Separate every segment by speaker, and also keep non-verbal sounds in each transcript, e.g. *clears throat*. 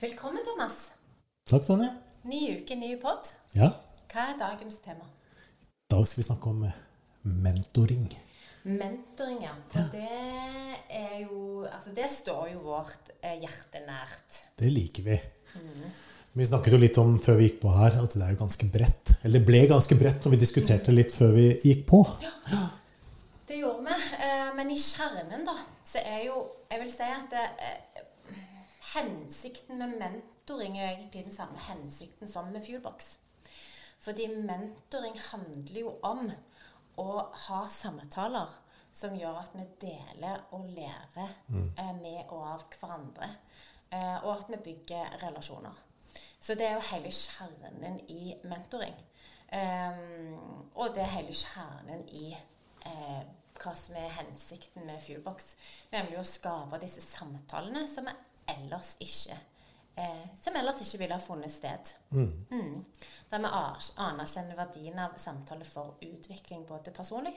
Speaker 1: Velkommen, Thomas.
Speaker 2: Takk, Tanja.
Speaker 1: Ny uke, ny pod.
Speaker 2: Ja,
Speaker 1: Hva er dagens tema?
Speaker 2: i dag skal vi snakke om eh, mentoring.
Speaker 1: Mentoring, ja. Det er jo Altså, det står jo vårt eh, hjerte nært.
Speaker 2: Det liker vi. Vi snakket jo litt om før vi gikk på her, at det er jo ganske bredt. Eller det ble ganske bredt når vi diskuterte litt før vi gikk på.
Speaker 1: Ja, Det gjorde vi. Eh, men i kjernen, da, så er jo Jeg vil si at det, hensikten med mentoring er egentlig den samme hensikten som med Fuelbox. Fordi mentoring handler jo om å ha samtaler som gjør at vi deler og lærer eh, med og av hverandre. Eh, og at vi bygger relasjoner. Så det er jo hele kjernen i mentoring. Um, og det er hele kjernen i eh, hva som er hensikten med Fuelbox. Nemlig å skape disse samtalene som vi ellers ikke eh, som ellers ikke ville ha funnet sted. Mm. Der vi anerkjenner verdien av samtale for utvikling både personlig,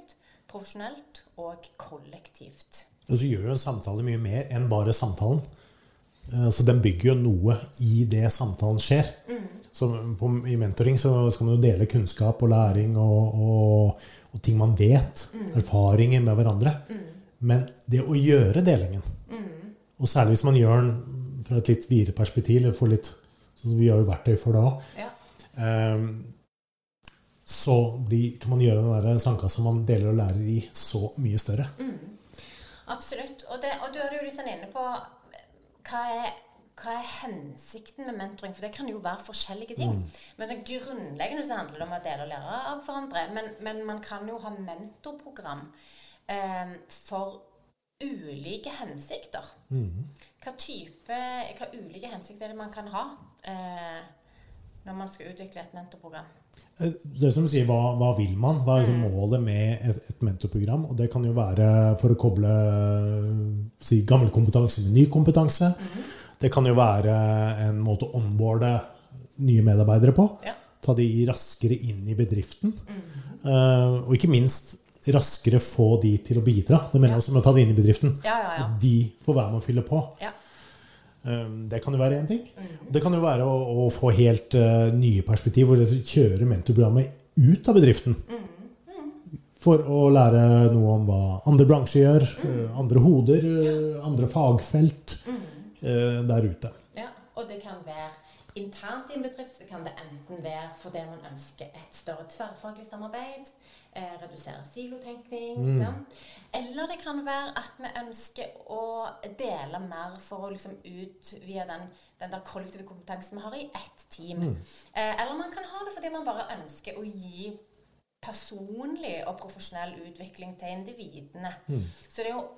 Speaker 1: profesjonelt og kollektivt.
Speaker 2: Og så gjør jo en samtale mye mer enn bare samtalen. Eh, Så den bygger jo noe i det samtalen skjer. Så på, I mentoring så skal man jo dele kunnskap og læring og, og, og ting man vet. Erfaringer med hverandre. Men det å gjøre delingen, og særlig hvis man gjør den fra et litt videre perspektiv, eller får litt sånn som vi har jo verktøy for òg,
Speaker 1: Ja.
Speaker 2: så blir, kan man gjøre den der sandkassa man deler og lærer i, så mye større.
Speaker 1: Absolutt. Og, det, og du er jo litt sånn inne på hva er, hva er hensikten med mentoring? For det kan jo være forskjellige ting. Men det grunnleggende så handler det om å dele og lære av hverandre. Men, men man kan jo ha mentorprogram eh, for ulike hensikter. Hva type, hva ulike hensikter er det man kan ha eh, når man skal utvikle et mentorprogram?
Speaker 2: Eh, Det som du sier, hva, hva vil man? Hva er liksom målet med et, et mentorprogram? Og det kan jo være for å koble si, gammel kompetanse med ny kompetanse. Det kan jo være en måte å onboarde nye medarbeidere på.
Speaker 1: Ja.
Speaker 2: Ta de raskere inn i bedriften. Uh, og ikke minst raskere få de til å bidra. Det mener jeg også med å ta det inn i bedriften.
Speaker 1: Ja, ja, ja.
Speaker 2: At de får være med å fylle på.
Speaker 1: ja.
Speaker 2: Um, Det kan jo være én ting. Det kan jo være å, å få helt uh, nye perspektiv, hvor dere kjører mentorprogrammet ut av bedriften. For å lære noe om hva andre bransjer gjør, eh, andre hoder, eh, andre fagfelt der ute.
Speaker 1: Ja, og det kan være internt i en bedrift, så kan det enten være fordi man ønsker et større tverrfaglig samarbeid, eh, redusere silotenkning, ja. eller det kan være at vi ønsker å dele mer for å liksom utvide den, den der kollektive kompetansen vi har i ett team. Eh, eller man kan ha det fordi man bare ønsker å gi personlig og profesjonell utvikling til individene. Så det er jo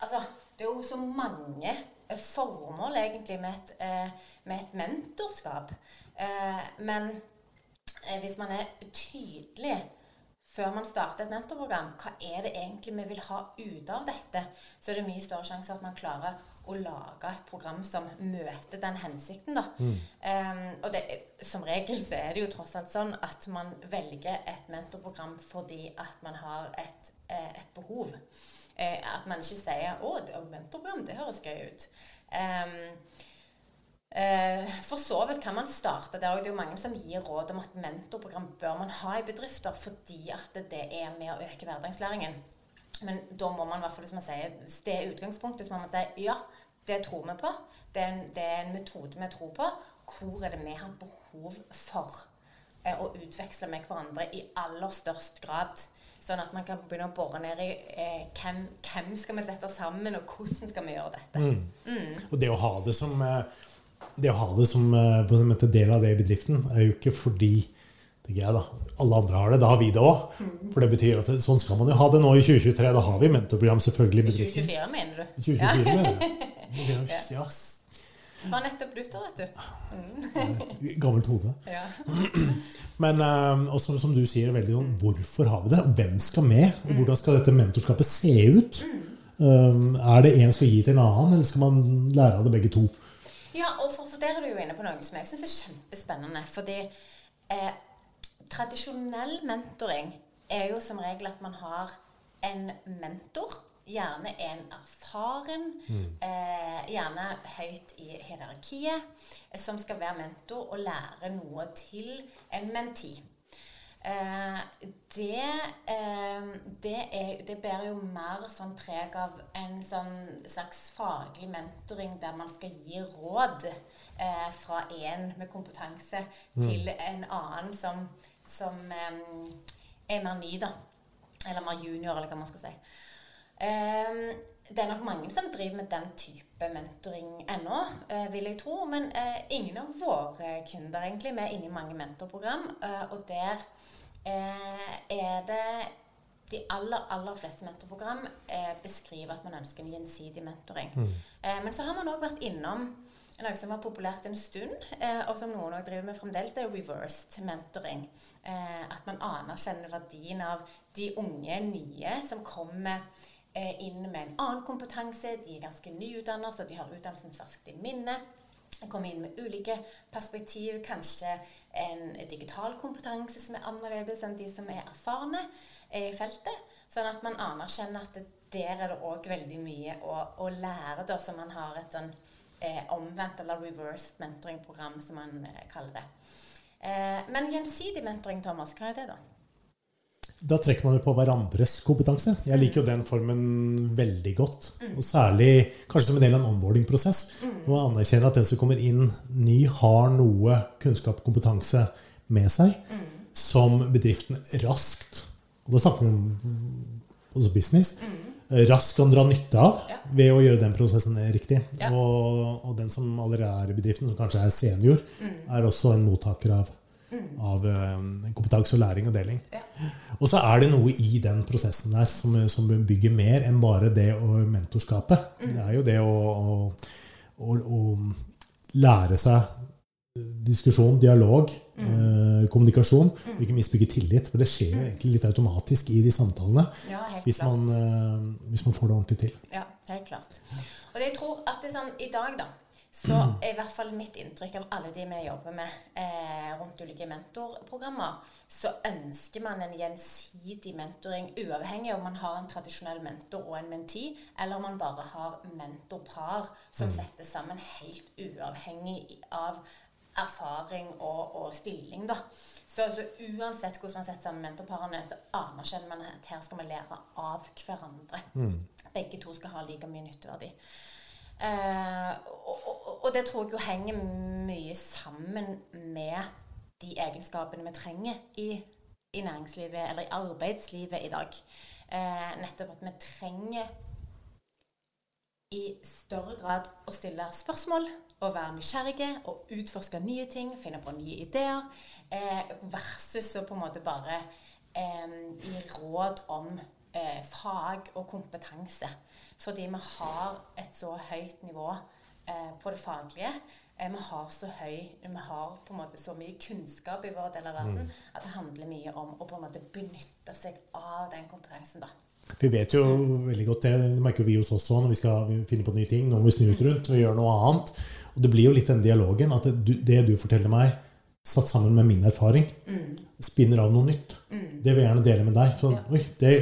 Speaker 1: altså, det er jo så mange eh, formål egentlig med et, eh, med et mentorskap. Eh, men eh, hvis man er tydelig før man starter et mentorprogram, hva er det egentlig vi vil ha ut av dette, så er det mye større sjanse at man klarer å lage et program som møter den hensikten. Da. Um, og det, som regel så er det jo tross alt sånn at man velger et mentorprogram fordi at man har et, eh, et behov. Eh, at man ikke sier 'Å, det er mentorprogram, det høres gøy ut'. Um, Eh, For så vidt kan man starte der, òg. det er jo mange som gir råd om at mentorprogram bør man ha i bedrifter fordi at det er med å øke hverdagslæringen. Men da må man i hvert fall, hvis man sier, det er utgangspunktet, så må man si ja, det tror vi på. Det er en, det er en metode vi tror på. Hvor er det vi har behov for eh, å utveksle med hverandre i aller størst grad? Sånn at man kan begynne å bore ned i eh, hvem, hvem skal vi sette sammen, og hvordan skal vi gjøre dette.
Speaker 2: Og det å ha det som eh, det å ha det som eh, en del av det i bedriften, er jo ikke fordi jeg alle andre har det. Da har vi det òg. For det betyr at sånn skal man jo ha det nå i 2023. Da har vi mentorprogram selvfølgelig i bedriften.
Speaker 1: 2024, mener du?
Speaker 2: 2024, mener jeg. Det *laughs* Ja, s-
Speaker 1: Var nettopp nyttår, vet du. *laughs*
Speaker 2: gammelt hode. *laughs*
Speaker 1: Ja. *clears throat*
Speaker 2: Men også, som, som du sier, veldig sånn, hvorfor har vi det? Hvem skal med? Hvordan skal dette mentorskapet se ut? Mm. er det en skal gi til en annen, eller skal man lære av det begge to?
Speaker 1: Og for, for der er du jo inne på noe som jeg syns er kjempespennende. Fordi eh, tradisjonell mentoring er jo som regel at man har en mentor gjerne en erfaren, eh, gjerne høyt i hierarkiet, som skal være mentor og lære noe til en menti. Eh, det, eh, det, er, det bærer jo mer sånn preg av en sånn slags faglig mentoring der man skal gi råd eh, fra en med kompetanse til en annen som, som eh, er mer ny, da. Eller mer junior, eller hva man skal si. Eh, det er nok mange som driver med den type mentoring ennå, eh, vil jeg tro. Men ingen av våre kunder egentlig. Vi er inne i mange mentorprogram, og der er det de aller, aller fleste mentorprogram eh, beskriver at man ønsker en gjensidig mentoring. Eh, men så har man òg vært innom noe som var populært en stund, eh, og som noen også driver med fremdeles, det er reversed mentoring. Eh, at man anerkjenner verdien av de unge, nye, som kommer eh, inn med en annen kompetanse. De er ganske nyutdannet, så de har utdannelsen ferskt i minne. Kommer inn med ulike perspektiv, kanskje en digital kompetanse som er annerledes enn de som er erfarne i feltet. Sånn at man anerkjenner at der er det òg veldig mye å, å lære, da, så man har et sånn eh, omvendt eller reversed mentoring-program, som man eh, kaller det. Eh, men gjensidig mentoring, Thomas, hva er det, da?
Speaker 2: Da trekker man jo på hverandres kompetanse. Jeg liker jo den formen veldig godt. Og særlig kanskje som en del av en onboarding-prosess. Og man anerkjenner at den som kommer inn ny, har noe kunnskap og kompetanse med seg som bedriften raskt Og da snakker vi om business. Raskt kan dra nytte av ved å gjøre den prosessen riktig. Og, og den som allerede er i bedriften, som kanskje er senior, er også en mottaker av, av eh, kompetanse og læring og deling.
Speaker 1: Ja.
Speaker 2: Og så er det noe i den prosessen der som, som bygger mer enn bare det å mentorskapet. Det er jo det å, å, å, å lære seg diskusjon, dialog, eh, kommunikasjon, og ikke minst bygge tillit. For det skjer jo egentlig litt automatisk i de samtalene
Speaker 1: Ja,
Speaker 2: hvis man, eh, hvis man får det ordentlig til.
Speaker 1: Ja, helt klart. Og jeg tror at det er sånn i dag, da, så er i hvert fall mitt inntrykk av alle de vi jobber med eh, rundt ulike mentorprogrammer, så ønsker man en gjensidig mentoring, uavhengig om man har en tradisjonell mentor og en menti, eller om man bare har mentorpar som settes sammen helt uavhengig av erfaring og, og stilling, da. Så, så uansett hvordan man setter sammen mentorparene, så anerkjenner man at her skal vi lære av hverandre. Begge to skal ha like mye nytteverdi. Eh, og, og, og det tror jeg jo henger mye sammen med de egenskapene vi trenger i, i næringslivet, eller i arbeidslivet i dag. Eh, nettopp at vi trenger i større grad å stille spørsmål og være nysgjerrige og utforske nye ting, finne på nye ideer, eh, versus å på en måte bare eh, gi råd om eh, fag og kompetanse. Fordi vi har et så høyt nivå eh, på det faglige. Eh, vi har så høy, vi har på en måte så mye kunnskap i vår del av verden at det handler mye om å på en måte benytte seg av den kompetansen. da.
Speaker 2: Vi vet jo veldig godt det, det merker vi hos oss også når vi skal finne på nye ting. Nå må vi snu oss rundt og gjøre noe annet. Og det blir jo litt den dialogen at det du, det du forteller meg, satt sammen med min erfaring, spinner av noe nytt. Det vil jeg gjerne dele med deg. Så,
Speaker 1: Ja.
Speaker 2: oi, det,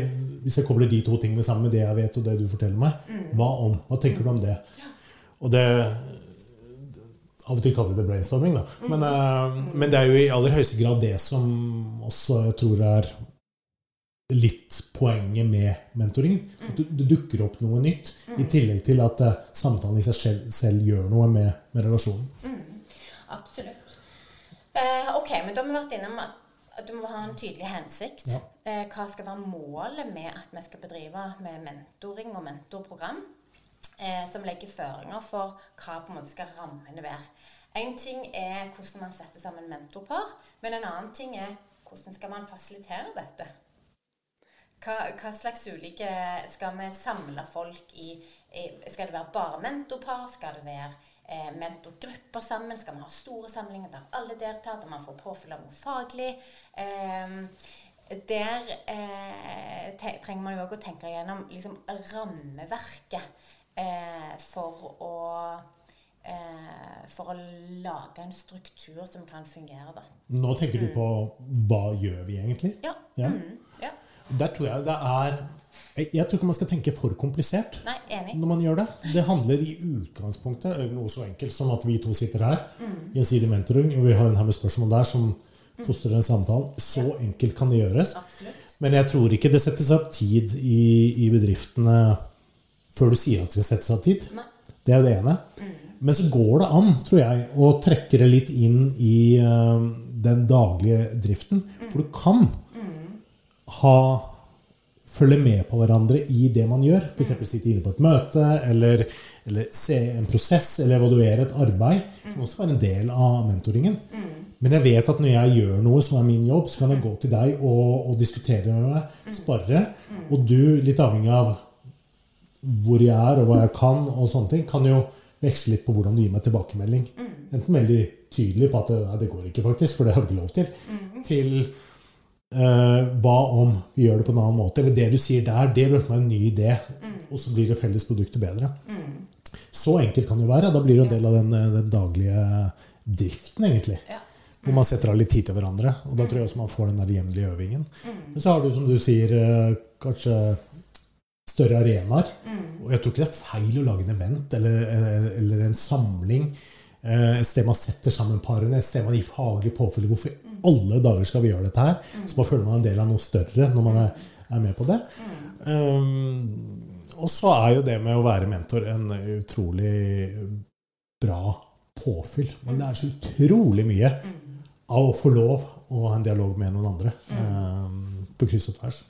Speaker 2: hvis jeg kobler de to tingene sammen med det jeg vet og det du forteller meg, hva om? Hva tenker du om det? Og det Av og til kaller vi det brainstorming, da. Men, eh, men det er jo i aller høyeste grad det som også jeg tror er litt poenget med mentoringen. At du- du, dukker opp noe nytt, i tillegg til at eh, samtalen i seg selv, selv gjør noe med, med relasjonen.
Speaker 1: Absolutt. Uh, ok, men da har vi vært innom at, du må ha en tydelig hensikt.
Speaker 2: Ja.
Speaker 1: Hva skal være målet med at vi skal bedrive med mentoring og mentorprogram? Eh, som legger føringer for hva på en måte skal rammene være. En ting er hvordan man setter sammen mentorpar, men en annen ting er hvordan skal man fasilitere dette? Hva, hva slags ulike Skal vi samle folk i, Skal det være bare mentorpar? Skal det være eh, mentorgrupper sammen? Skal vi ha store samlinger der alle deltar? Der man får påfyll av noe faglig? Eh, der eh, trenger man jo òg å tenke gjennom liksom, rammeverket eh, for å eh, For å lage en struktur som kan fungere, da.
Speaker 2: Nå tenker du på hva gjør vi egentlig?
Speaker 1: Ja.
Speaker 2: Ja.
Speaker 1: Mm, ja.
Speaker 2: Der tror jeg det er jeg, tror ikke man skal tenke for komplisert
Speaker 1: Nei, enig.
Speaker 2: når man gjør det. Det handler i utgangspunktet om noe så enkelt som at vi to sitter her
Speaker 1: Mm.
Speaker 2: gjensidig mentoring, og vi har en her med spørsmål der som fostrer en samtale. Så enkelt kan det gjøres.
Speaker 1: Absolutt.
Speaker 2: Men jeg tror ikke det settes av tid i, i bedriftene før du sier at det skal settes av tid.
Speaker 1: Nei.
Speaker 2: Det er det ene. Men så går det an, tror jeg, å trekke det litt inn i uh, den daglige driften. For du kan ha følge med på hverandre i det man gjør. F.eks. sitte inne på et møte, eller, eller se en prosess, eller evaluere et arbeid. Det kan også være en del av mentoringen. Men jeg vet at når jeg gjør noe som er min jobb, så kan jeg gå til deg og, og diskutere med meg, spare. Og du, litt avhengig av hvor jeg er og hva jeg kan, og sånne ting, kan jo veksle litt på hvordan du gir meg tilbakemelding. Enten veldig tydelig på at nei, det går ikke, faktisk, for det har vi ikke lov til, til eh, hva om vi gjør det på en annen måte? Eller det du sier der, det blir meg en ny idé, og så blir det felles produktet bedre. Så enkelt kan det jo være. Da blir det en del av den, eh, den daglige driften, egentlig.
Speaker 1: Ja.
Speaker 2: Hvor man setter av litt tid til hverandre. Og da tror jeg også man får den der jevnlige øvingen. Men så har du, som du sier, eh, kanskje større arenaer. Og jeg tror ikke det er feil å lage en event eller, eller en samling. eh, Et sted man setter sammen parene, et sted man gir faglig påfyll. Hvorfor i alle dager skal vi gjøre dette her? Så man føler man er en del av noe større når man er, er med på det. Um, og så er jo det med å være mentor en utrolig bra påfyll. Men det er så utrolig mye av å få lov å ha en dialog med noen andre um, på kryss og tvers.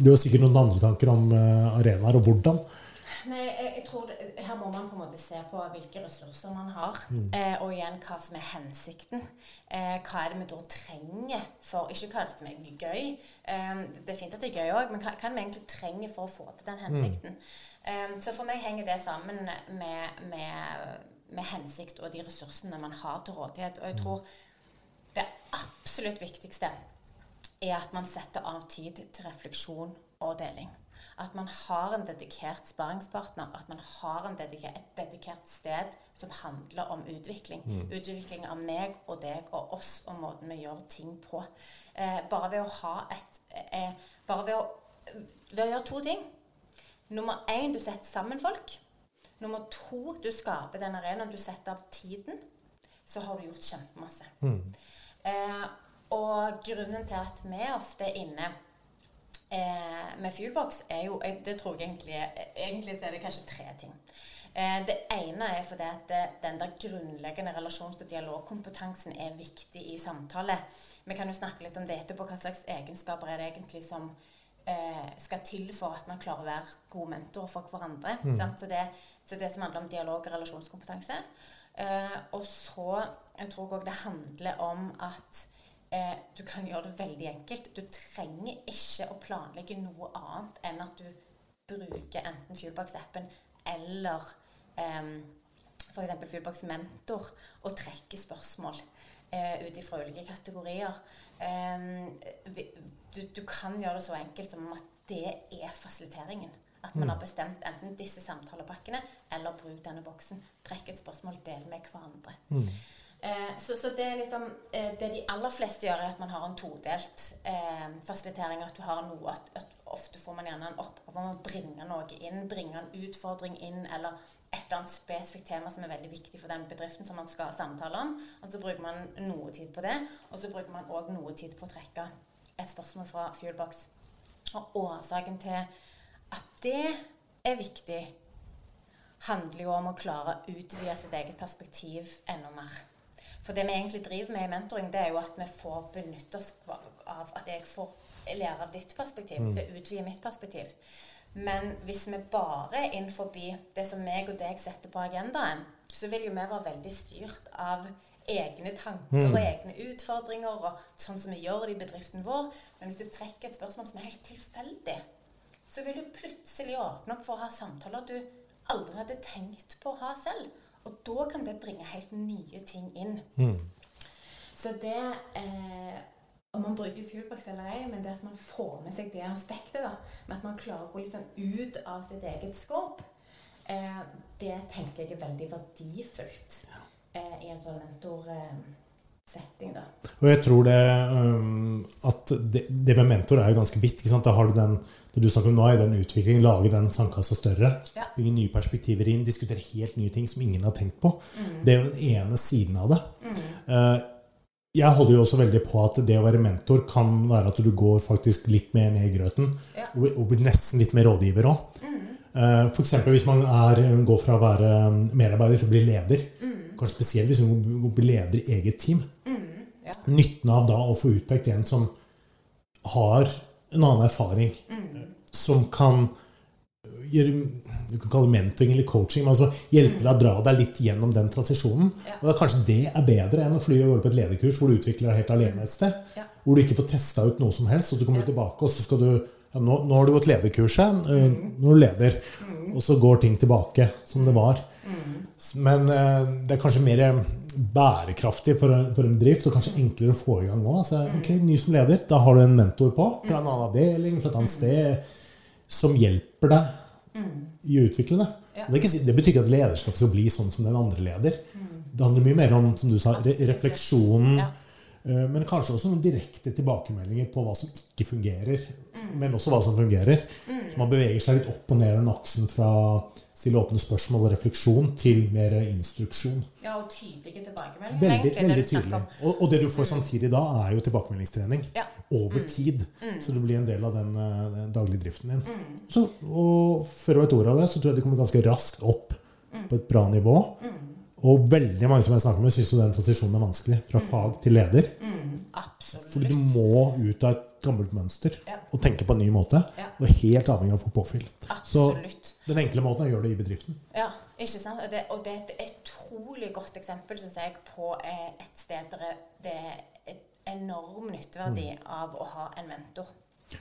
Speaker 2: Du har sikkert noen andre tanker om uh, arenaer og hvordan.
Speaker 1: Nei, jeg, jeg tror det, Her må man på en måte se på hvilke ressurser man har. Eh, og igjen hva som er hensikten. Eh, hva er det vi da trenger for Ikke hva som er gøy. Eh, det er fint at det er gøy òg, men hva, hva vi egentlig trenger for å få til den hensikten? Eh, så for meg henger det sammen med, med, med hensikt og de ressursene man har til rådighet. Og jeg tror det absolutt viktigste er at man setter av tid til refleksjon og deling. At man har en dedikert sparringspartner. At man har en dedikert, et dedikert sted som handler om utvikling. Utvikling av meg og deg og oss og måten vi gjør ting på. Eh, bare ved å ha et eh, Bare ved å, ved å gjøre to ting. Nummer én, du setter sammen folk. Nummer to, du skaper den arenaen. Du setter av tiden. Så har du gjort kjempemasse. Eh, og grunnen til at vi ofte er inne eh, med Fuelbox, er jo eh, Det tror jeg egentlig Egentlig så er det kanskje tre ting. Eh, det ene er fordi at det, den der grunnleggende relasjons- og dialogkompetansen er viktig i samtale. Vi kan jo snakke litt om det etterpå. Hva slags egenskaper er det egentlig som eh, skal til for at man klarer å være gode mentorer for hverandre. Sant? Så, det, så det som handler om dialog og relasjonskompetanse. Eh, og så jeg tror jeg òg det handler om at eh, du kan gjøre det veldig enkelt. Du trenger ikke å planlegge noe annet enn at du bruker enten Fuelbox-appen eller um, f.eks. Fuelbox Mentor og trekker spørsmål eh, ut ifra ulike kategorier. Vi- du, du kan gjøre det så enkelt som at det er fasiliteringen. At man har bestemt enten disse samtalepakkene eller bruk denne boksen. Trekk et spørsmål, del med hverandre. Eh, så, så det liksom eh, Det de aller fleste gjør, er at man har en todelt eh, fasilitering. At du har noe at, at Ofte får man gjerne en oppgave om å bringe noe inn, bringe en utfordring inn, eller et eller annet spesifikt tema som er veldig viktig for den bedriften som man skal samtale om. Og så bruker man noe tid på det, og så bruker man òg noe tid på å trekke et spørsmål fra Fuelbox. Og årsaken til at det er viktig, handler jo om å klare å utvide sitt eget perspektiv enda mer. For det vi egentlig driver med i mentoring, det er jo at vi får benytte oss av at jeg får lære av ditt perspektiv. Det utvider mitt perspektiv. Men hvis vi bare er inn forbi det som meg og deg setter på agendaen, så vil jo vi være veldig styrt av egne tanker og egne utfordringer, og sånn som vi gjør det i bedriften vår. Men hvis du trekker et spørsmål som er helt tilfeldig, så vil du plutselig åpne opp for å ha samtaler du aldri hadde tenkt på å ha selv. Og da kan det bringe helt nye ting inn. Så det eh, Om man bruker Fuelbox eller ei, men det at man får med seg det aspektet, da, med at man klarer å gå litt sånn ut av sitt eget skåp, eh, det tenker jeg er veldig verdifullt eh, i en sånn mentor... Setting.
Speaker 2: Og jeg tror det um, at det, det med mentor er jo ganske vidt. Da har du den det du snakker om nå, er den utviklingen, lage den sandkassa større.
Speaker 1: Ja.
Speaker 2: Bringe nye perspektiver inn, diskutere helt nye ting som ingen har tenkt på.
Speaker 1: Mm.
Speaker 2: Det er jo den ene siden av det. Eh, jeg holder jo også veldig på at det å være mentor kan være at du går faktisk litt mer ned i grøten.
Speaker 1: Ja.
Speaker 2: Og, blir nesten litt mer rådgiver òg.
Speaker 1: Mm.
Speaker 2: F.eks. hvis man er, går fra å være medarbeider til å bli leder.
Speaker 1: Mm.
Speaker 2: Kanskje spesielt hvis man blir leder i eget team.
Speaker 1: Ja.
Speaker 2: Nytten av da å få utpekt en som har en annen erfaring,
Speaker 1: Mm.
Speaker 2: Som kan gjøre du kan kalle det mentoring eller coaching, men altså hjelpe deg å dra deg litt gjennom den transisjonen.
Speaker 1: Ja.
Speaker 2: Og da Kanskje det er bedre enn å fly og gå på et lederkurs hvor du utvikler deg helt alene et sted.
Speaker 1: Ja.
Speaker 2: Hvor du ikke får testa ut noe som helst, og så kommer du
Speaker 1: Ja.
Speaker 2: tilbake, og så skal du ja, nå, nå har du gått lederkurset, eh,
Speaker 1: Mm.
Speaker 2: nå er du leder. Og så går ting tilbake som det var.
Speaker 1: Mm.
Speaker 2: Men eh, det er kanskje mer bærekraftig for, for en drift, og kanskje enklere å få i gang òg. Altså, ok, ny som leder, da har du en mentor på fra en annen avdeling, fra et annet sted, som hjelper deg i å utvikle det.
Speaker 1: Ja.
Speaker 2: Det, ikke, det betyr ikke at lederskap skal bli sånn som den andre leder. Det handler mye mer om som du sa, re refleksjonen,
Speaker 1: Ja.
Speaker 2: Eh, men kanskje også noen direkte tilbakemeldinger på hva som ikke fungerer,
Speaker 1: Mm.
Speaker 2: men også hva som fungerer. Så man beveger seg litt opp og ned den aksen fra stille åpne spørsmål og refleksjon til mer instruksjon.
Speaker 1: ja, og tydelige tilbakemeldinger.
Speaker 2: Veldig,
Speaker 1: egentlig,
Speaker 2: veldig tydelig. Og, og det du får samtidig da, er jo tilbakemeldingstrening
Speaker 1: Ja.
Speaker 2: over tid.
Speaker 1: Mm.
Speaker 2: Så det blir en del av den den daglige driften din. Så, og før du vet ordet av det, så tror jeg det kommer ganske raskt opp
Speaker 1: Mm.
Speaker 2: på et bra nivå. Og veldig mange som jeg snakker med, syns jo den transisjonen er vanskelig. Fra fag til leder.
Speaker 1: Mm, absolutt.
Speaker 2: Fordi du må ut av et gammelt mønster
Speaker 1: Ja.
Speaker 2: og tenke på en ny måte.
Speaker 1: Ja.
Speaker 2: Og helt avhengig av å få påfyll. Så den enkle måten er å gjøre det i bedriften.
Speaker 1: Ja, ikke sant? Og det, og det er et utrolig godt eksempel, syns jeg, på eh, et sted der det er et enorm nytteverdi
Speaker 2: Mm.
Speaker 1: av å ha en mentor.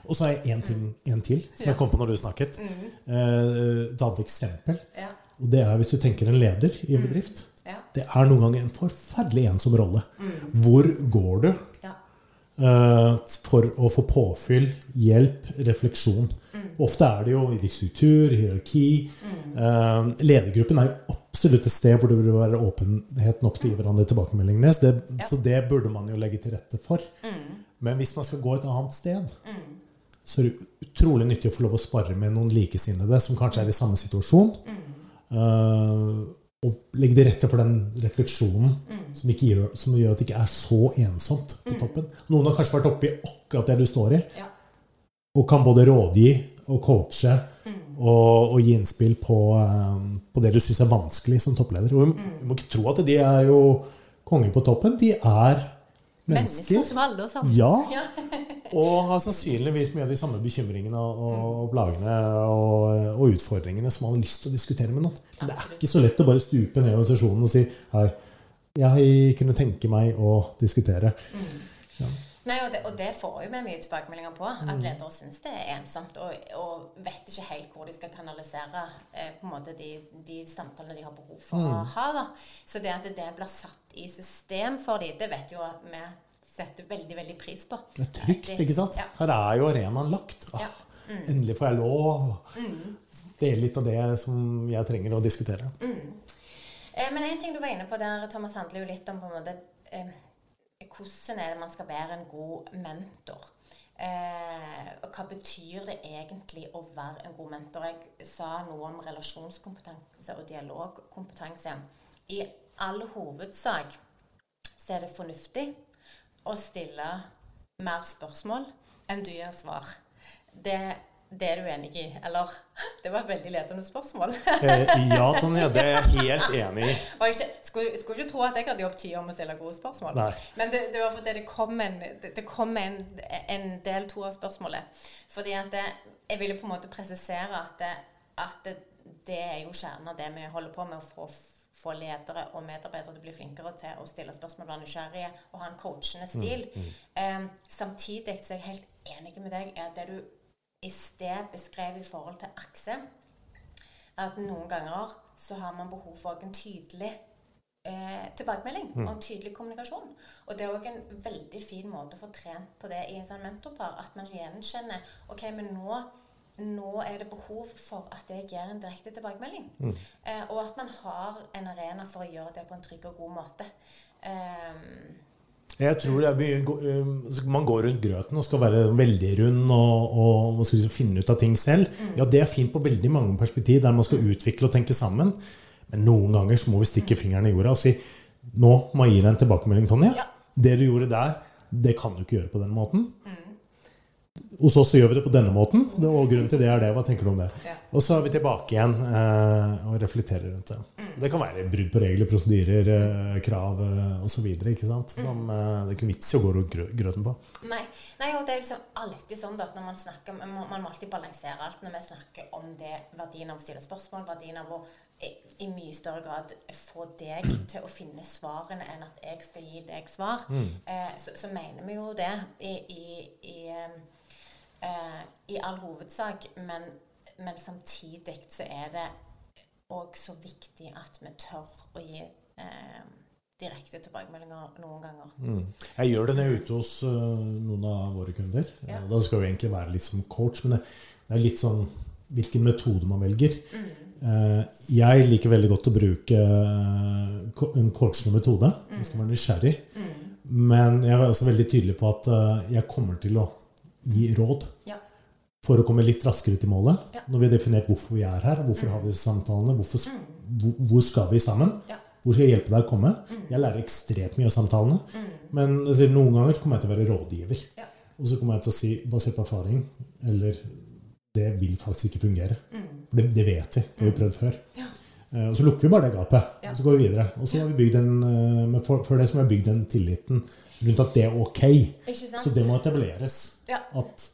Speaker 2: Og så har jeg én ting en til som jeg kom på når du snakket. Eh, Et annet eksempel.
Speaker 1: Ja.
Speaker 2: Og det er hvis du tenker en leder i en bedrift.
Speaker 1: Ja.
Speaker 2: Det er noen ganger en forferdelig ensom rolle. Hvor går du
Speaker 1: ja.
Speaker 2: uh, for å få påfyll, hjelp, refleksjon? Ofte er det jo i struktur, hierarki. Uh, ledergruppen er jo absolutt et sted hvor det vil være åpenhet nok til å gi hverandre tilbakemeldinger. Så
Speaker 1: Ja.
Speaker 2: så det burde man jo legge til rette for.
Speaker 1: Mm.
Speaker 2: Men hvis man skal gå et annet sted, så er det utrolig nyttig å få lov å spare med noen likesinnede som kanskje er i samme situasjon. eh, og legge til rette for den refleksjonen som, ikke gjør, som gjør at det ikke er så ensomt på toppen. Noen har kanskje vært oppe i akkurat det du står i,
Speaker 1: Ja.
Speaker 2: og kan både rådgi og coache og, og gi innspill på, eh, på det du syns er vanskelig som toppleder. Og vi vi må ikke tro at de er jo konger på toppen. De er mennesker.
Speaker 1: som alle sammen.
Speaker 2: Ja,
Speaker 1: Ja. *laughs*
Speaker 2: og har sannsynligvis mye av de samme bekymringene og, og plagene og, og utfordringene som man har lyst til å diskutere med noen. Men det er ikke så lett å bare stupe ned i organisasjonen og si hei, jeg kunne tenke meg å diskutere.
Speaker 1: Nei, og det, og det får jo vi mye tilbakemeldinger på.
Speaker 2: Mm.
Speaker 1: At ledere syns det er ensomt og, og vet ikke helt hvor de skal kanalisere eh, på en måte de, de samtalene de har behov for
Speaker 2: Mm.
Speaker 1: å ha. Da. Så det at det blir satt i system for dem, det vet jo vi setter veldig veldig pris på.
Speaker 2: Det er trygt,
Speaker 1: Det-
Speaker 2: ikke sant?
Speaker 1: Ja.
Speaker 2: Her er jo arenaen lagt. Ah,
Speaker 1: Ja. Mm.
Speaker 2: Endelig får jeg lov å dele litt av det som jeg trenger å diskutere.
Speaker 1: Eh, men en ting du var inne på der, Thomas, handler jo litt om på en måte eh, hvordan er det man skal være en god mentor. Eh, og hva betyr det egentlig å være en god mentor? Jeg sa noe om relasjonskompetanse og dialogkompetanse. I all hovedsak så er det fornuftig å stille mer spørsmål enn du gir svar. Det, det er du enig i, eller? *laughs* Det var et veldig ledende spørsmål.
Speaker 2: Eh, ja, Tonje, det er jeg helt enig i. *laughs*
Speaker 1: Ikke, skulle, skulle ikke tro at jeg hadde jobbet ti år med å stille gode spørsmål.
Speaker 2: Nei.
Speaker 1: Men det, det var fordi det kom en, det, kom en, en del to av spørsmålet. Fordi at det, jeg ville på en måte presisere at, det, at det, er jo kjernen av det vi holder på med, å få, få ledere og medarbeidere til å bli flinkere til å stille spørsmål, være nysgjerrige og ha en coachende stil. Eh, samtidig så er jeg helt enig med deg i at det du i sted beskrev i forhold til akse, at noen ganger så har man behov for en tydelig eh, tilbakemelding og en tydelig kommunikasjon. Og det er òg en veldig fin måte å få trent på det i en sånn mentorpar. At man gjenkjenner OK, men nå, nå er det behov for at jeg gir en direkte tilbakemelding. Eh, og at man har en arena for å gjøre det på en trygg og god måte. Um,
Speaker 2: Jeg tror mye, um, så Man går rundt grøten og skal være veldig rund og, og man skal liksom finne ut av ting selv.
Speaker 1: Mm.
Speaker 2: Ja, Det er fint på veldig mange perspektiv, der man skal utvikle og tenke sammen. Men noen ganger så må vi stikke fingeren i jorda og si nå må jeg gi deg en tilbakemelding, Tonje.
Speaker 1: Ja.
Speaker 2: Det du gjorde der, det kan du ikke gjøre på den måten.
Speaker 1: Mm.
Speaker 2: Hos oss så gjør vi det på denne måten, og grunnen til det er det. Hva tenker du om det?
Speaker 1: Ja.
Speaker 2: Og så er vi tilbake igjen eh, og reflekterer rundt det. Det kan være brudd på regler, prosedyrer, eh, krav eh, osv. Som eh, det er ikke vits i å gå rundt grø- grøten på.
Speaker 1: Nei, nei, og det er liksom alltid sånn at når man snakker Man må, man må alltid balansere alt når vi snakker om det verdien av å stille spørsmål, verdien av å i, i mye større grad få deg *clears throat* til å finne svarene enn at jeg skal gi deg svar. Eh, så, så mener vi jo det i, i, i, eh, i all hovedsak, men, men samtidig så er det òg så viktig at vi tør å gi eh, direkte tilbakemeldinger noen ganger.
Speaker 2: Mm. Jeg gjør det når jeg er ute hos uh, noen av våre kunder.
Speaker 1: Ja.
Speaker 2: Eh, Da skal vi egentlig være litt som coach, men det, det er litt sånn hvilken metode man velger.
Speaker 1: Mm.
Speaker 2: Eh, Jeg liker veldig godt å bruke en coachende metode. Jeg skal være nysgjerrig.
Speaker 1: Mm.
Speaker 2: Men jeg er også veldig tydelig på at jeg kommer til å gi råd
Speaker 1: Ja.
Speaker 2: for å komme litt raskere til målet.
Speaker 1: Ja.
Speaker 2: Når vi har definert hvorfor vi er her, hvorfor har vi disse samtalene, hvorfor,
Speaker 1: Mm.
Speaker 2: hvor, skal vi sammen,
Speaker 1: Ja.
Speaker 2: hvor skal jeg hjelpe deg å komme. Jeg lærer ekstremt mye av samtalene, men altså, noen ganger kommer jeg til å være rådgiver.
Speaker 1: Mm. Ja.
Speaker 2: Og så kommer jeg til å si, basert på erfaring, eller det vil faktisk ikke fungere.
Speaker 1: Mm.
Speaker 2: Det, det vet vi, det har vi prøvd før.
Speaker 1: Ja.
Speaker 2: Uh, Og så lukker vi bare det gapet,
Speaker 1: Ja.
Speaker 2: og så går vi videre. Og så har vi bygd den, uh, for, for det som har bygd den tilliten rundt at det er ok. Så det må etableres.
Speaker 1: Ja.
Speaker 2: At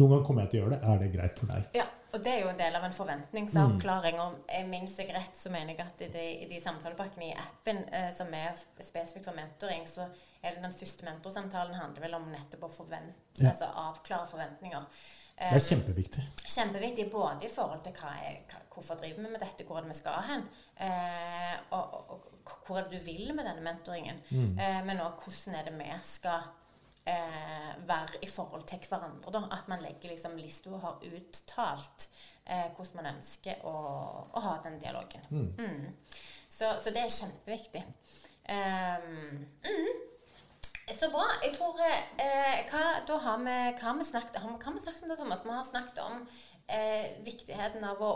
Speaker 2: noen ganger kommer jeg til å gjøre det. Er det greit for deg?
Speaker 1: Ja, og det er jo en del av en forventningsavklaring. Og jeg minst jeg rett, så mener jeg at i de, i de samtalepakkene i appen eh, som er spesifikt for mentoring, så er det den første mentorsamtalen handler vel om nettopp å forvente,
Speaker 2: Ja.
Speaker 1: altså avklare forventninger.
Speaker 2: Det er kjempeviktig.
Speaker 1: Kjempeviktig både i forhold til hva er, hva, hvorfor driver vi med dette, hvor er det vi skal hen, eh, og, og, og hvor er det du vil med denne mentoringen, eh, men òg hvordan er det vi skal eh, være i forhold til hverandre. Da. At man legger liksom lista og har uttalt eh, hvordan man ønsker å, å ha den dialogen. Mm. Så, så det er kjempeviktig. Um, mm. Så bra. Jeg tror eh, hva, Da har vi, hva vi snakket har vi, hva vi snakket om, da, Thomas? Vi har snakket om eh, viktigheten av å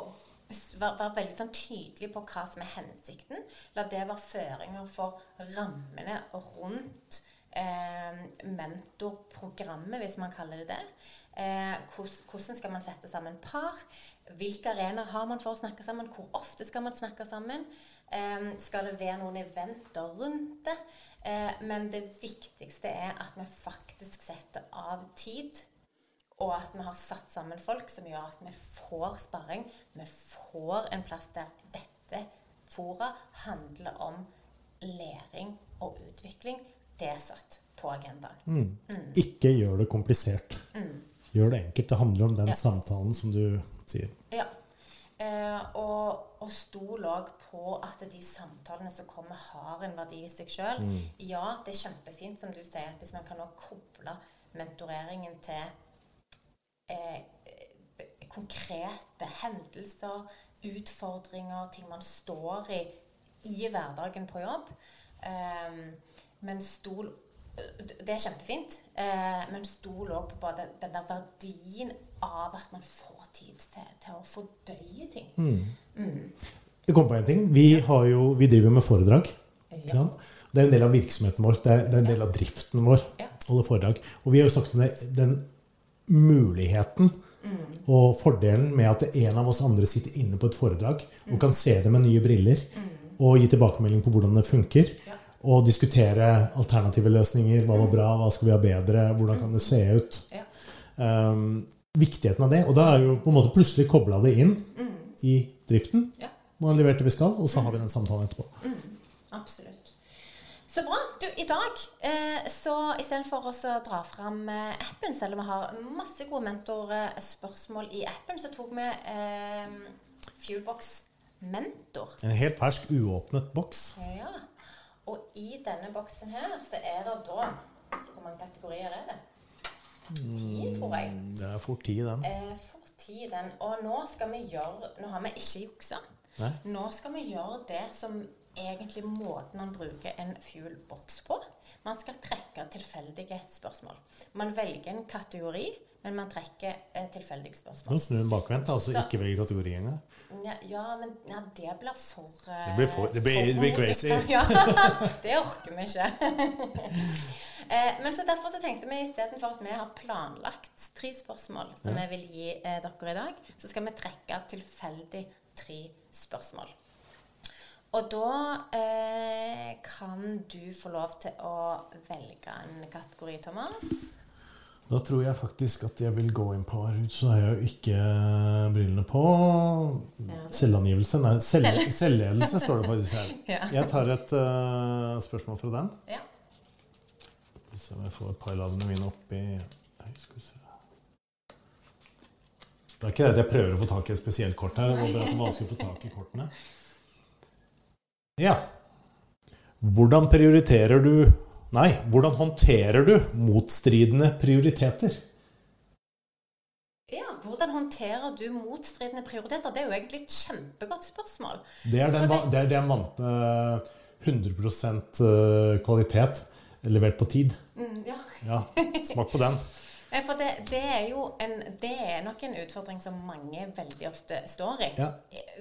Speaker 1: være, være veldig sånn tydelig på hva som er hensikten. La det være føringer for rammene rundt eh, mentorprogrammet, hvis man kaller det det. Eh, hvordan skal man sette sammen par? Hvilke arenaer har man for å snakke sammen? Hvor ofte skal man snakke sammen? Eh, skal det være noen eventer rundt det? Eh, men det viktigste er at vi faktisk setter av tid, og at vi har satt sammen folk som gjør at vi får sparring. Vi får en plass der dette fora handler om læring og utvikling. Det er satt på agendaen.
Speaker 2: Ikke gjør det komplisert. Gjør det enkelt. Det handler om den
Speaker 1: Ja.
Speaker 2: samtalen som du sier.
Speaker 1: Ja. Eh, og, og stol òg på at de samtalene som kommer, har en verdi i seg sjøl. Ja, det er kjempefint, som du sier, at hvis man kan koble mentoreringen til eh, konkrete hendelser, utfordringer, ting man står i i hverdagen på jobb. Eh, men stol Det er kjempefint, eh, men stol òg på både den, der verdien av at man får tid til, til å fordøye ting.
Speaker 2: Jeg kom på en ting. Vi, har jo, vi driver jo med foredrag.
Speaker 1: Ja.
Speaker 2: sant? Det er en del av virksomheten vår. Det er, det er en del av driften vår.
Speaker 1: Ja.
Speaker 2: Holde foredrag. Og vi har jo snakket om det, den muligheten og fordelen med at en av oss andre sitter inne på et foredrag og kan se det med nye briller og gi tilbakemelding på hvordan det funker.
Speaker 1: Ja.
Speaker 2: Og diskutere alternative løsninger. Hva var bra, hva skal vi ha bedre, hvordan kan det se ut?
Speaker 1: Ja.
Speaker 2: Um, viktigheten av det. Og da er jo på en måte plutselig kobla det inn i driften.
Speaker 1: Ja.
Speaker 2: Man har levert det vi skal, og så har vi den samtalen etterpå.
Speaker 1: Absolutt. Så bra. Du, i dag, eh, så istedenfor å dra fram eh, appen, selv om vi har masse gode mentorspørsmål i appen, så tok vi eh, Fuelbox Mentor.
Speaker 2: En helt fersk, uåpnet boks.
Speaker 1: Ja. Og i denne boksen her så er det da Hvor mange kategorier er det? Ti, tror jeg.
Speaker 2: Mm, Det er fort ti, den.
Speaker 1: Eh, fort ti, den. Og nå skal vi gjøre Nå har vi ikke juksa.
Speaker 2: Nei?
Speaker 1: Nå skal vi gjøre det som egentlig måten man bruker en fuel box på. Man skal trekke tilfeldige spørsmål. Man velger en kategori, men man trekker eh, tilfeldige spørsmål.
Speaker 2: Nå snur den bakvendt, altså
Speaker 1: Så-
Speaker 2: ikke velge kategori engang.
Speaker 1: Ja, ja men ja, det blir for eh,
Speaker 2: Det blir for- det blir- det blir crazy.
Speaker 1: Ja, *laughs* det orker vi ikke. *laughs* eh, men så derfor så tenkte vi istedenfor at vi har planlagt tre spørsmål som vi vil gi eh, dere i dag, så skal vi trekke tilfeldig tre spørsmål. Og da eh, kan du få lov til å velge en kategori, Thomas.
Speaker 2: Da tror jeg faktisk at jeg vil gå inn på Ruth, så har jeg jo ikke brillene på. Selvangivelse? Nei, selv,
Speaker 1: Selv- *laughs*
Speaker 2: selvledelse står det faktisk her. *laughs*
Speaker 1: Ja.
Speaker 2: Jeg tar et uh, spørsmål fra den.
Speaker 1: Ja.
Speaker 2: Skal vi se om jeg får pailadene mine oppi Nei, skal vi se. Det er ikke det at jeg prøver å få tak i et spesielt kort her. Det var bare at det er vanskelig å få tak i kortene. Ja. Hvordan prioriterer du Nei, hvordan håndterer du motstridende prioriteter?
Speaker 1: ja. Hvordan håndterer du motstridende prioriteter? Det er jo egentlig et kjempegodt spørsmål.
Speaker 2: Det er den, det, det er den vante 100% kvalitet levert på tid.
Speaker 1: Mm, ja.
Speaker 2: Ja, smak på den.
Speaker 1: For det, det er jo en, det er nok en utfordring som mange veldig ofte står i.
Speaker 2: Ja.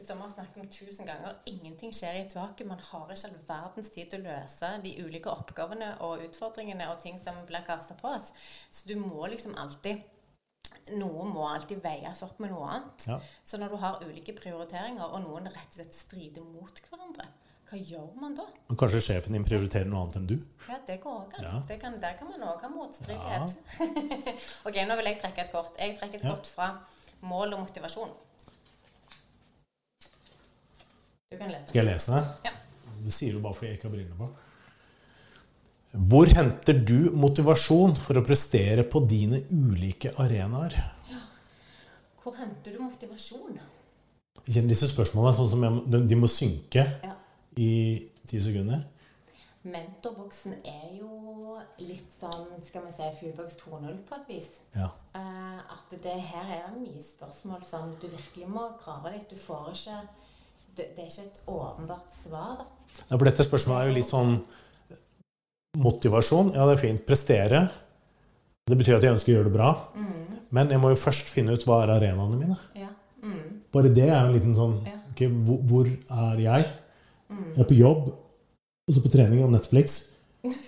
Speaker 1: Som vi har snakket om tusen ganger. Ingenting skjer i et vakuum. Man har ikke all verdens tid til å løse de ulike oppgavene og utfordringene og ting som blir kasta på oss. Så du må liksom alltid Noe må alltid veies opp med noe annet.
Speaker 2: Ja.
Speaker 1: Så når du har ulike prioriteringer, og noen rett og slett strider mot hverandre, hva gjør man da?
Speaker 2: Og kanskje sjefen din prioriterer noe annet enn du?
Speaker 1: Ja, det går òg an.
Speaker 2: Ja.
Speaker 1: Kan- Der kan man òg ha motstridighet. *laughs* ok, nå vil jeg trekke et kort. Jeg trekker et
Speaker 2: Ja.
Speaker 1: kort fra mål og motivasjon. Du kan lese.
Speaker 2: Skal jeg lese det?
Speaker 1: Ja.
Speaker 2: Det sier du bare fordi jeg ikke har briller på. Hvor henter du motivasjon for å prestere på dine ulike arenaer? Ja.
Speaker 1: Hvor henter du motivasjon?
Speaker 2: Disse spørsmålene sånn som jeg, de- de må synke
Speaker 1: Ja.
Speaker 2: I ti sekunder.
Speaker 1: Mentorboksen er jo litt sånn, skal vi si, Fuelbox 2.0 på et vis.
Speaker 2: Ja.
Speaker 1: Uh, at det her er det mye spørsmål som du virkelig må grave litt. Du får ikke Det, er ikke et åpenbart svar, da.
Speaker 2: Ja, For dette spørsmålet er jo litt sånn Motivasjon, ja det er fint. Prestere. Det betyr at jeg ønsker å gjøre det bra.
Speaker 1: Mm,
Speaker 2: Men jeg må jo først finne ut hva er arenaene mine.
Speaker 1: ja. Mm,
Speaker 2: Bare det er jo en liten sånn okay, hvor, hvor er jeg?
Speaker 1: Mm.
Speaker 2: Jeg er på jobb, og så på trening og Netflix. *laughs*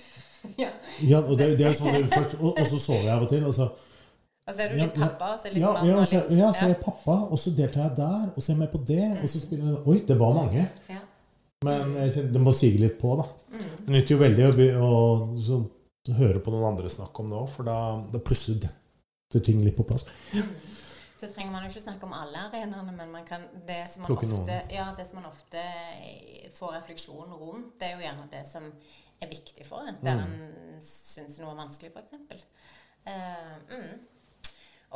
Speaker 1: Ja.
Speaker 2: Ja, og det, det er sånn det først, og, og så sover jeg av og til. Og så,
Speaker 1: er du litt
Speaker 2: ja.
Speaker 1: pappa, så litt
Speaker 2: ja, så,
Speaker 1: litt-
Speaker 2: ja, så er jeg pappa, og så deltar jeg der, og så er jeg med på det, og så spiller jeg Oi, det var mange.
Speaker 1: Ja.
Speaker 2: Men det må sige litt på, da.
Speaker 1: Mm.
Speaker 2: Det nytter jo veldig å, å så, høre på noen andre snakke om det òg, for da, da plutselig detter ting litt på plass.
Speaker 1: Så trenger man jo ikke snakke om alle arenaene, men man kan, det, som man ofte, ja, det som man ofte eh, får refleksjon rundt, det er jo gjerne det som er viktig for en, der
Speaker 2: Mm.
Speaker 1: en syns noe er vanskelig, f.eks. Uh, mm.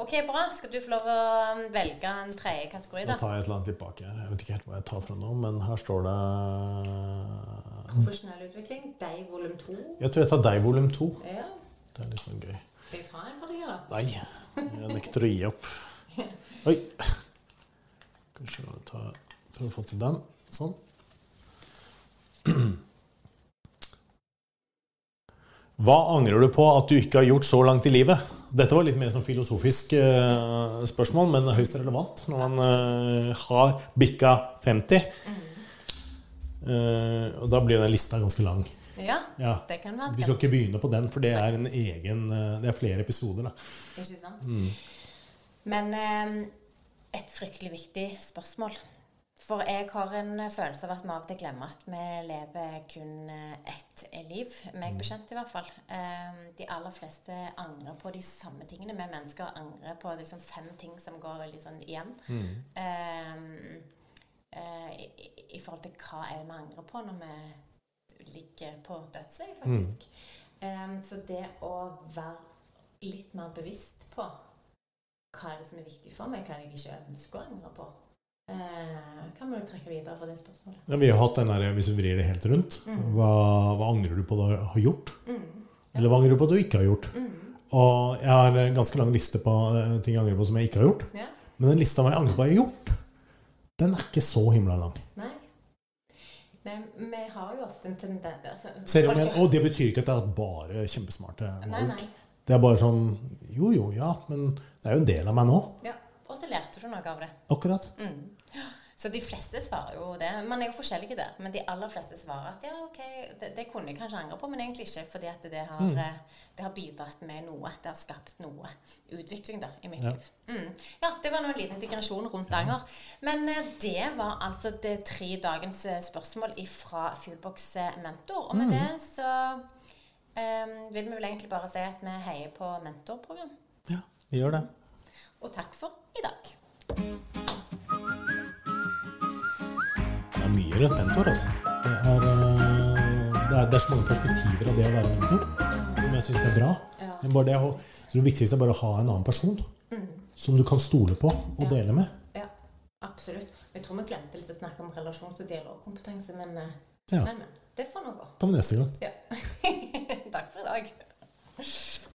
Speaker 1: OK, bra. Skal du få lov å um, velge en tredje kategori,
Speaker 2: Da
Speaker 1: da?
Speaker 2: tar jeg et eller annet tilbake. Jeg vet ikke helt hva jeg tar fra nå, men her står det
Speaker 1: Profesjonell utvikling. Deg volum to.
Speaker 2: Jeg tror jeg tar deg volum to.
Speaker 1: Ja.
Speaker 2: Det er litt sånn gøy.
Speaker 1: Skal jeg ta en for deg, da?
Speaker 2: Nei, jeg nekter å gi opp. Oi. Kanskje ta, prøve å få til den. Sånn. Hva angrer du på at du ikke har gjort så langt i livet? Dette var litt mer som filosofisk eh, spørsmål, men høyst relevant når man eh, har bikka 50. Eh, og da blir den lista ganske lang.
Speaker 1: Ja,
Speaker 2: Ja.
Speaker 1: det kan være
Speaker 2: Vi skal ikke begynne på den, for det er en egen eh, Det er flere episoder. da.
Speaker 1: Ikke sant?
Speaker 2: Mm.
Speaker 1: Men eh, et fryktelig viktig spørsmål. For jeg har en følelse av at vi av og til glemmer at vi lever kun eh, ett liv. Meg bekjent, i hvert fall. Eh, de aller fleste angrer på de samme tingene. Vi mennesker angrer på liksom fem ting som går veldig sånn igjen.
Speaker 2: Mm.
Speaker 1: Eh, eh, i, forhold til hva er det vi angrer på når vi ligger på dødsleiet, faktisk. Eh, så det å være litt mer bevisst på hva er det som er viktig for meg, hva er det jeg ikke ønsker å angre på, eh, kan vi jo trekke videre fra det spørsmålet.
Speaker 2: Ja, vi har hatt den der, Hvis vi vrir det helt rundt,
Speaker 1: Mm.
Speaker 2: hva, hva angrer du på du har gjort?
Speaker 1: Mm.
Speaker 2: Eller hva angrer du på at du ikke har gjort?
Speaker 1: Mm.
Speaker 2: Og jeg har en ganske lang liste på eh, ting jeg angrer på som jeg ikke har gjort.
Speaker 1: Ja.
Speaker 2: Men den lista hva jeg angrer på jeg har gjort, den er ikke så himla lang.
Speaker 1: Nei. Nei, vi har jo ofte en tendens altså,
Speaker 2: Selv om jeg, og det betyr ikke at det er bare kjempesmarte
Speaker 1: Nei, nei.
Speaker 2: Det er bare sånn Jo, jo, ja, men det er jo en del av meg nå.
Speaker 1: Ja. Og så lærte du noe av det.
Speaker 2: Akkurat.
Speaker 1: Mm. Så de fleste svarer jo det. Man er jo forskjellige der, men de aller fleste svarer at ja, ok, det, det kunne jeg kanskje angre på, men egentlig ikke, fordi at det har,
Speaker 2: Mm.
Speaker 1: eh, det har bidratt med noe. Det har skapt noe utvikling da, i mitt
Speaker 2: Ja.
Speaker 1: liv. Mm. Ja, det var nå en liten digresjon rundt anger. Men eh, det var altså det tre dagens eh, spørsmål fra Fuelbox Mentor. Og med
Speaker 2: Mm.
Speaker 1: det så eh, vil vi vel egentlig bare si at vi heier på mentorprogram.
Speaker 2: Ja, vi gjør det.
Speaker 1: Og takk for i dag.
Speaker 2: Det er mye rundt mentor, altså. Det er, eh, det er, det er så mange perspektiver av det å være mentor som jeg syns er bra.
Speaker 1: Ja.
Speaker 2: Men bare det, det viktigste er bare å ha en annen person som du kan stole på og
Speaker 1: Ja.
Speaker 2: dele med.
Speaker 1: Ja, absolutt. Jeg tror vi glemte litt å snakke om relasjons- og dialogkompetanse, men, eh,
Speaker 2: Ja.
Speaker 1: men, men det får nå gå.
Speaker 2: Ta med neste gang.
Speaker 1: Ja. *laughs* Takk for i dag.